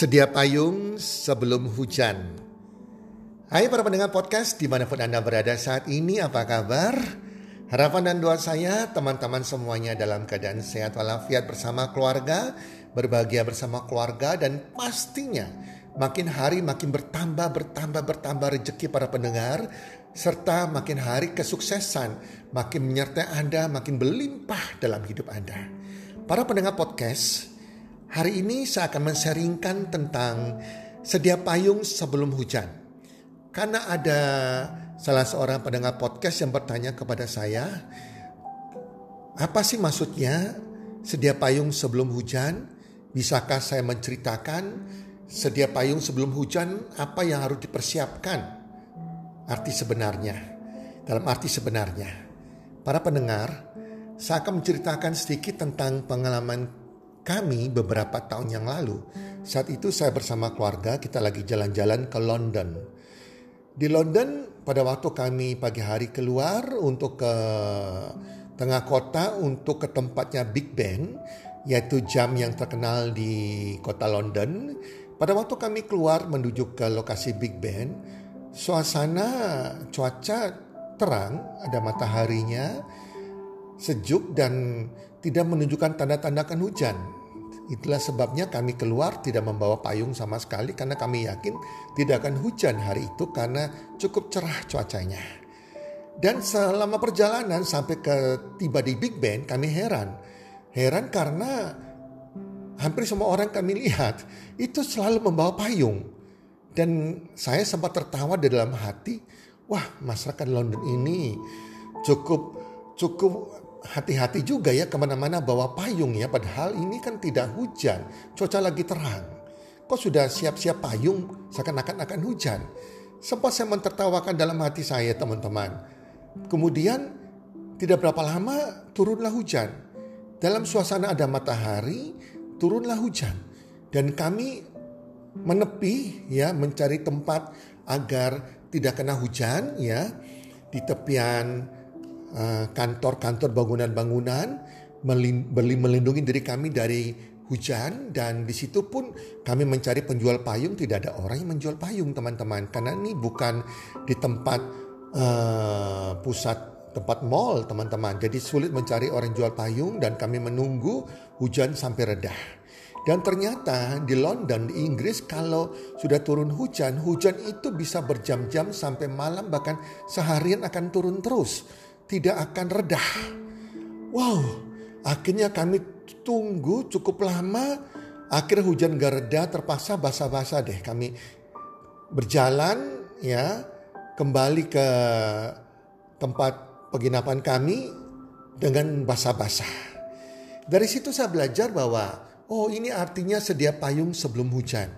Sedia payung sebelum hujan. Hai para pendengar podcast di mana pun Anda berada saat ini apa kabar? Harapan dan doa saya teman-teman semuanya dalam keadaan sehat walafiat bersama keluarga, berbahagia bersama keluarga dan pastinya makin hari makin bertambah bertambah bertambah rezeki para pendengar serta makin hari kesuksesan makin menyertai Anda makin berlimpah dalam hidup Anda. Para pendengar podcast, Hari ini saya akan menseringkan tentang sedia payung sebelum hujan. Karena ada salah seorang pendengar podcast yang bertanya kepada saya, apa sih maksudnya sedia payung sebelum hujan? Bisakah saya menceritakan sedia payung sebelum hujan apa yang harus dipersiapkan? Arti sebenarnya, dalam arti sebenarnya. Para pendengar, saya akan menceritakan sedikit tentang pengalaman kami beberapa tahun yang lalu. Saat itu saya bersama keluarga kita lagi jalan-jalan ke London. Di London pada waktu kami pagi hari keluar untuk ke tengah kota untuk ke tempatnya Big Ben yaitu jam yang terkenal di kota London. Pada waktu kami keluar menuju ke lokasi Big Ben, suasana cuaca terang, ada mataharinya, sejuk dan tidak menunjukkan tanda-tanda akan hujan. Itulah sebabnya kami keluar tidak membawa payung sama sekali karena kami yakin tidak akan hujan hari itu karena cukup cerah cuacanya. Dan selama perjalanan sampai ke tiba di Big Ben kami heran. Heran karena hampir semua orang kami lihat itu selalu membawa payung. Dan saya sempat tertawa di dalam hati, wah masyarakat London ini cukup cukup hati-hati juga ya ke mana-mana bawa payung ya. Padahal ini kan tidak hujan, cuaca lagi terang. Kok sudah siap-siap payung seakan-akan akan hujan. Sempat saya mentertawakan dalam hati saya teman-teman. Kemudian tidak berapa lama turunlah hujan. Dalam suasana ada matahari, turunlah hujan. Dan kami menepi ya mencari tempat agar tidak kena hujan ya di tepian kantor-kantor bangunan-bangunan melindungi diri kami dari hujan. Dan di situ pun kami mencari penjual payung. Tidak ada orang yang menjual payung teman-teman. Karena ini bukan di tempat uh, pusat tempat mall teman-teman. Jadi sulit mencari orang jual payung dan kami menunggu hujan sampai reda. Dan ternyata di London di Inggris kalau sudah turun hujan hujan itu bisa berjam-jam sampai malam bahkan seharian akan turun terus tidak akan reda. Wow, akhirnya kami tunggu cukup lama. Akhirnya hujan gak reda, terpaksa basah-basah deh. Kami berjalan ya kembali ke tempat penginapan kami dengan basah-basah. Dari situ saya belajar bahwa oh ini artinya sedia payung sebelum hujan.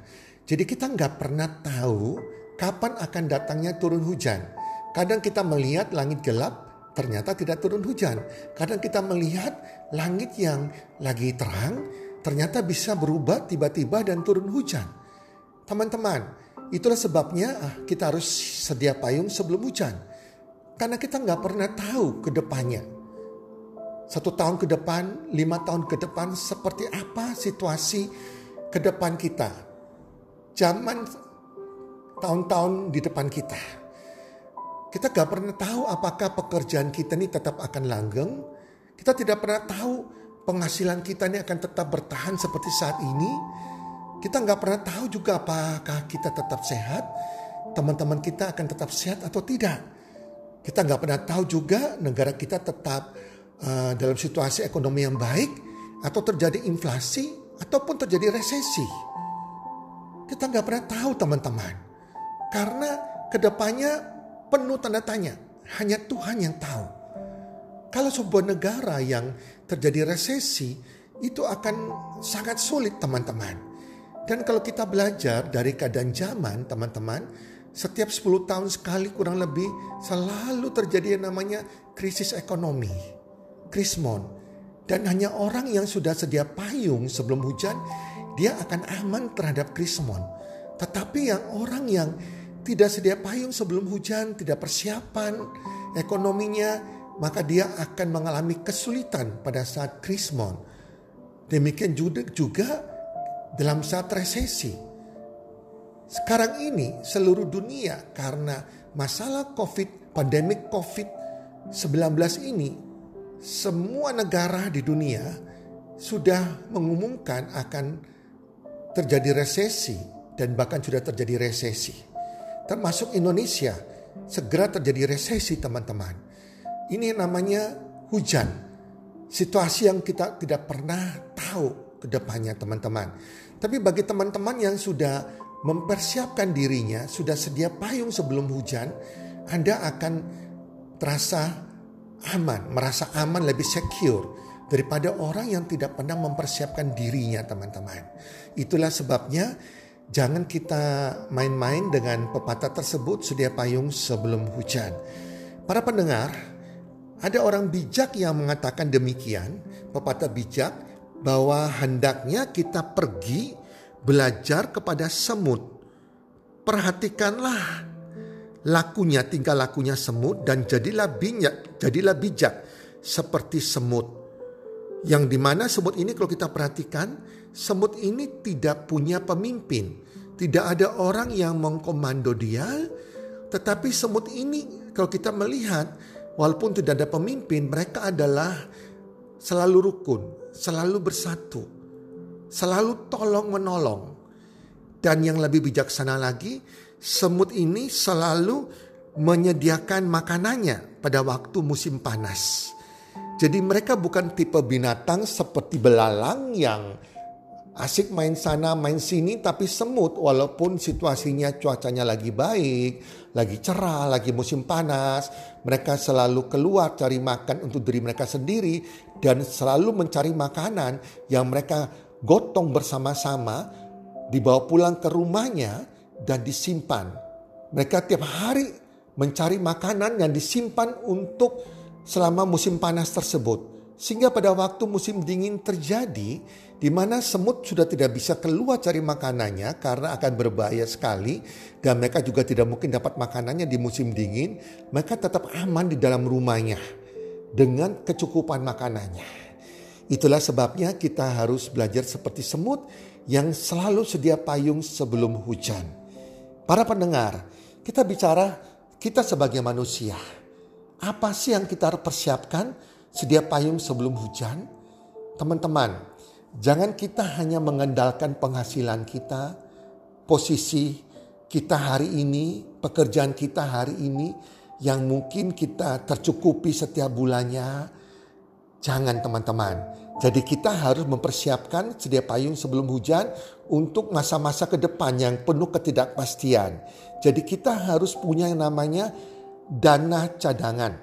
Jadi kita nggak pernah tahu kapan akan datangnya turun hujan. Kadang kita melihat langit gelap, ternyata tidak turun hujan. Kadang kita melihat langit yang lagi terang, ternyata bisa berubah tiba-tiba dan turun hujan. Teman-teman, itulah sebabnya ah, kita harus sedia payung sebelum hujan. Karena kita nggak pernah tahu ke depannya. Satu tahun ke depan, lima tahun ke depan, seperti apa situasi ke depan kita. Zaman tahun-tahun di depan kita. Kita gak pernah tahu apakah pekerjaan kita ini tetap akan langgeng. Kita tidak pernah tahu penghasilan kita ini akan tetap bertahan seperti saat ini. Kita nggak pernah tahu juga apakah kita tetap sehat, teman-teman kita akan tetap sehat atau tidak. Kita nggak pernah tahu juga negara kita tetap uh, dalam situasi ekonomi yang baik atau terjadi inflasi ataupun terjadi resesi. Kita nggak pernah tahu teman-teman. Karena ke depannya penuh tanda tanya. Hanya Tuhan yang tahu. Kalau sebuah negara yang terjadi resesi, itu akan sangat sulit teman-teman. Dan kalau kita belajar dari keadaan zaman teman-teman, setiap 10 tahun sekali kurang lebih selalu terjadi yang namanya krisis ekonomi. Krismon. Dan hanya orang yang sudah sedia payung sebelum hujan, dia akan aman terhadap krismon. Tetapi yang orang yang tidak sedia payung sebelum hujan, tidak persiapan ekonominya, maka dia akan mengalami kesulitan pada saat krismon. Demikian juga, dalam saat resesi sekarang ini seluruh dunia karena masalah COVID, pandemik COVID-19 ini, semua negara di dunia sudah mengumumkan akan terjadi resesi dan bahkan sudah terjadi resesi. Termasuk Indonesia, segera terjadi resesi teman-teman. Ini namanya hujan. Situasi yang kita tidak pernah tahu ke depannya teman-teman. Tapi bagi teman-teman yang sudah mempersiapkan dirinya, sudah sedia payung sebelum hujan, Anda akan terasa aman, merasa aman, lebih secure daripada orang yang tidak pernah mempersiapkan dirinya, teman-teman. Itulah sebabnya jangan kita main-main dengan pepatah tersebut, sedia payung sebelum hujan. Para pendengar, ada orang bijak yang mengatakan demikian, pepatah bijak, bahwa hendaknya kita pergi belajar kepada semut. Perhatikanlah lakunya, tingkah lakunya semut dan jadilah bijak, jadilah bijak seperti semut. Yang di mana semut ini kalau kita perhatikan, semut ini tidak punya pemimpin. Tidak ada orang yang mengkomando dia, tetapi semut ini kalau kita melihat, walaupun tidak ada pemimpin, mereka adalah selalu rukun, selalu bersatu selalu tolong menolong. Dan yang lebih bijaksana lagi, semut ini selalu menyediakan makanannya pada waktu musim panas. Jadi mereka bukan tipe binatang seperti belalang yang asik main sana main sini tapi semut walaupun situasinya cuacanya lagi baik, lagi cerah, lagi musim panas, mereka selalu keluar cari makan untuk diri mereka sendiri dan selalu mencari makanan yang mereka gotong bersama-sama, dibawa pulang ke rumahnya dan disimpan. Mereka tiap hari mencari makanan yang disimpan untuk selama musim panas tersebut. Sehingga pada waktu musim dingin terjadi, di mana semut sudah tidak bisa keluar cari makanannya karena akan berbahaya sekali dan mereka juga tidak mungkin dapat makanannya di musim dingin, mereka tetap aman di dalam rumahnya dengan kecukupan makanannya. Itulah sebabnya kita harus belajar seperti semut yang selalu sedia payung sebelum hujan. Para pendengar, kita bicara kita sebagai manusia. Apa sih yang kita persiapkan sedia payung sebelum hujan? Teman-teman, jangan kita hanya mengandalkan penghasilan kita, posisi kita hari ini, pekerjaan kita hari ini yang mungkin kita tercukupi setiap bulannya, Jangan teman-teman. Jadi kita harus mempersiapkan sedia payung sebelum hujan untuk masa-masa ke depan yang penuh ketidakpastian. Jadi kita harus punya yang namanya dana cadangan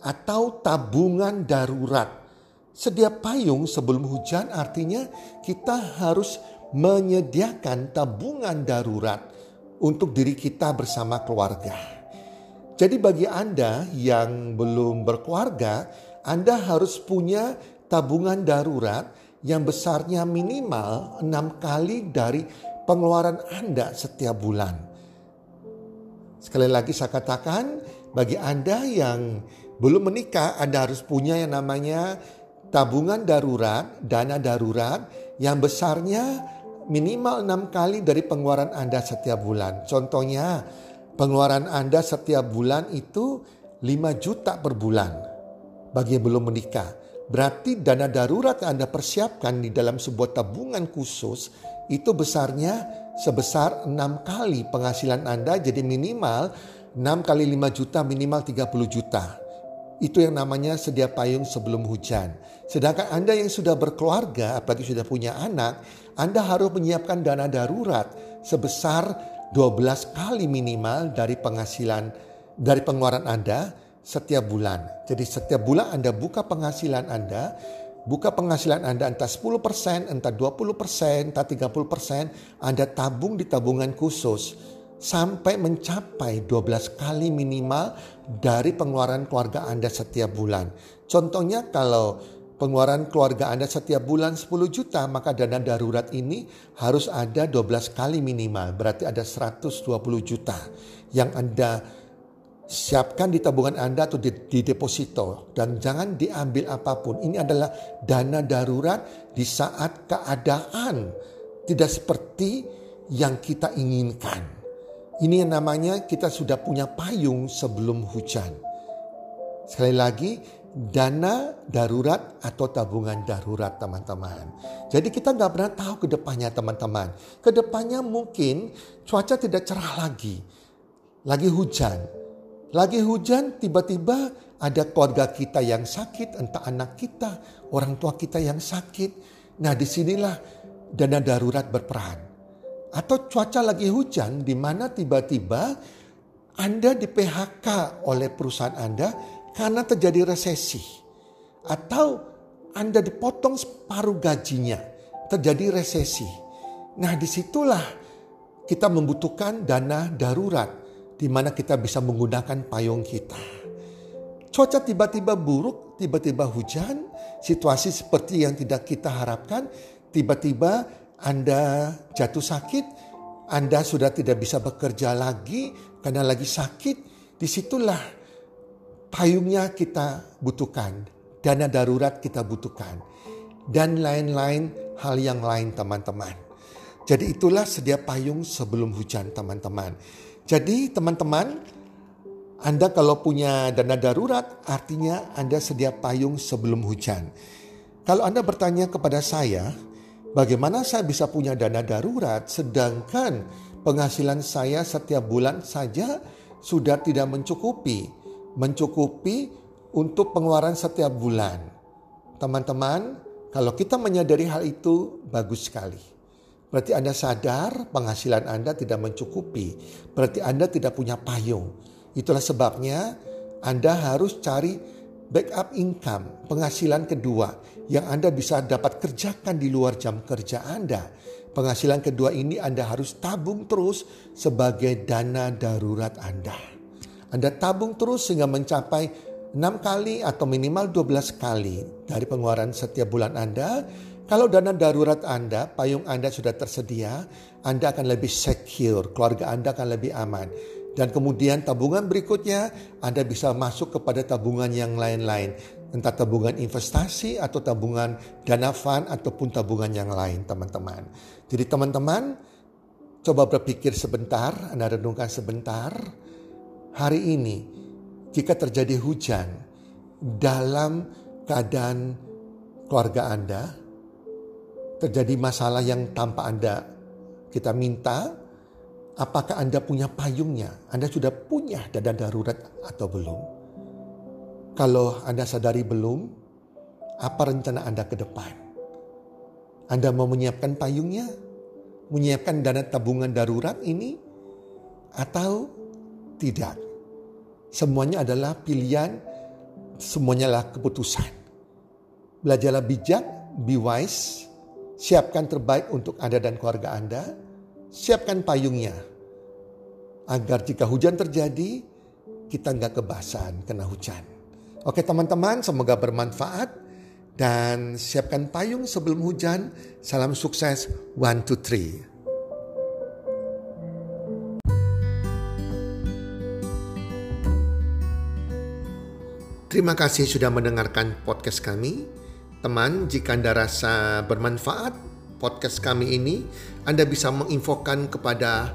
atau tabungan darurat. Sedia payung sebelum hujan artinya kita harus menyediakan tabungan darurat untuk diri kita bersama keluarga. Jadi bagi Anda yang belum berkeluarga, anda harus punya tabungan darurat yang besarnya minimal enam kali dari pengeluaran Anda setiap bulan. Sekali lagi saya katakan, bagi Anda yang belum menikah, Anda harus punya yang namanya tabungan darurat, dana darurat yang besarnya minimal enam kali dari pengeluaran Anda setiap bulan. Contohnya, pengeluaran Anda setiap bulan itu 5 juta per bulan bagi yang belum menikah. 5 Berarti dana darurat yang Anda persiapkan di dalam sebuah tabungan khusus itu besarnya sebesar 6 kali penghasilan Anda jadi minimal 6 kali 5 juta minimal 30 juta. Itu yang namanya sedia payung sebelum hujan. Sedangkan Anda yang sudah berkeluarga, apalagi sudah punya anak, Anda harus menyiapkan dana darurat sebesar 12 kali minimal dari penghasilan dari pengeluaran Anda setiap bulan. Jadi setiap bulan Anda buka penghasilan Anda, buka penghasilan Anda entah 10%, entah 20%, entah 30%, Anda tabung di tabungan khusus sampai mencapai 12 kali minimal dari pengeluaran keluarga Anda setiap bulan. Contohnya kalau pengeluaran keluarga Anda setiap bulan 10 juta, maka dana darurat ini harus ada 12 kali minimal, berarti ada 120 juta yang Anda siapkan di tabungan Anda atau di, di deposito dan jangan diambil apa pun. Ini adalah dana darurat di saat keadaan tidak seperti yang kita inginkan. Ini yang namanya kita sudah punya payung sebelum hujan. Sekali lagi, dana darurat atau tabungan darurat teman-teman. Jadi kita nggak pernah tahu ke depannya teman-teman. Ke depannya mungkin cuaca tidak cerah lagi. Lagi hujan. Lagi hujan tiba-tiba ada keluarga kita yang sakit, entah anak kita, orang tua kita yang sakit. Nah di sinilah dana darurat berperan atau cuaca lagi hujan di mana tiba-tiba Anda di PHK oleh perusahaan Anda karena terjadi resesi atau Anda dipotong separuh gajinya terjadi resesi. Nah di situlah kita membutuhkan dana darurat di mana kita bisa menggunakan payung kita. Cuaca tiba-tiba buruk, tiba-tiba hujan, situasi seperti yang tidak kita harapkan, tiba-tiba anda jatuh sakit, Anda sudah tidak bisa bekerja lagi karena lagi sakit, di situlah payungnya kita butuhkan, dana darurat kita butuhkan, dan lain-lain hal yang lain teman-teman. Jadi itulah sedia payung sebelum hujan teman-teman. Jadi teman-teman, Anda kalau punya dana darurat artinya Anda sedia payung sebelum hujan. Kalau Anda bertanya kepada saya, Bagaimana saya bisa punya dana darurat sedangkan penghasilan saya setiap bulan saja sudah tidak mencukupi. Mencukupi untuk pengeluaran setiap bulan. Teman-teman, kalau kita menyadari hal itu bagus sekali. Berarti Anda sadar penghasilan Anda tidak mencukupi. Berarti Anda tidak punya payung. Itulah sebabnya Anda harus cari backup income, penghasilan kedua yang Anda bisa dapat kerjakan di luar jam kerja Anda. Penghasilan kedua ini Anda harus tabung terus sebagai dana darurat Anda. Anda tabung terus sehingga mencapai 6 kali atau minimal 12 kali dari pengeluaran setiap bulan Anda. Kalau dana darurat Anda, payung Anda sudah tersedia, Anda akan lebih secure, keluarga Anda akan lebih aman. Dan kemudian tabungan berikutnya Anda bisa masuk kepada tabungan yang lain-lain. Entah tabungan investasi atau tabungan dana fund ataupun tabungan yang lain teman-teman. Jadi teman-teman coba berpikir sebentar, Anda renungkan sebentar. Hari ini jika terjadi hujan dalam keadaan keluarga Anda, terjadi masalah yang tanpa Anda kita minta, Apakah Anda punya payungnya? Anda sudah punya dana darurat atau belum? Kalau Anda sadari belum, apa rencana Anda ke depan? Anda mau menyiapkan payungnya? Menyiapkan dana tabungan darurat ini? Atau tidak? Semuanya adalah pilihan, semuanya adalah keputusan. Belajarlah bijak, be wise, siapkan terbaik untuk Anda dan keluarga Anda. Siapkan payungnya, agar jika hujan terjadi kita nggak kebasahan kena hujan. Oke teman-teman semoga bermanfaat dan siapkan payung sebelum hujan. Salam sukses one two three. Terima kasih sudah mendengarkan podcast kami. Teman, jika Anda rasa bermanfaat podcast kami ini, Anda bisa menginfokan kepada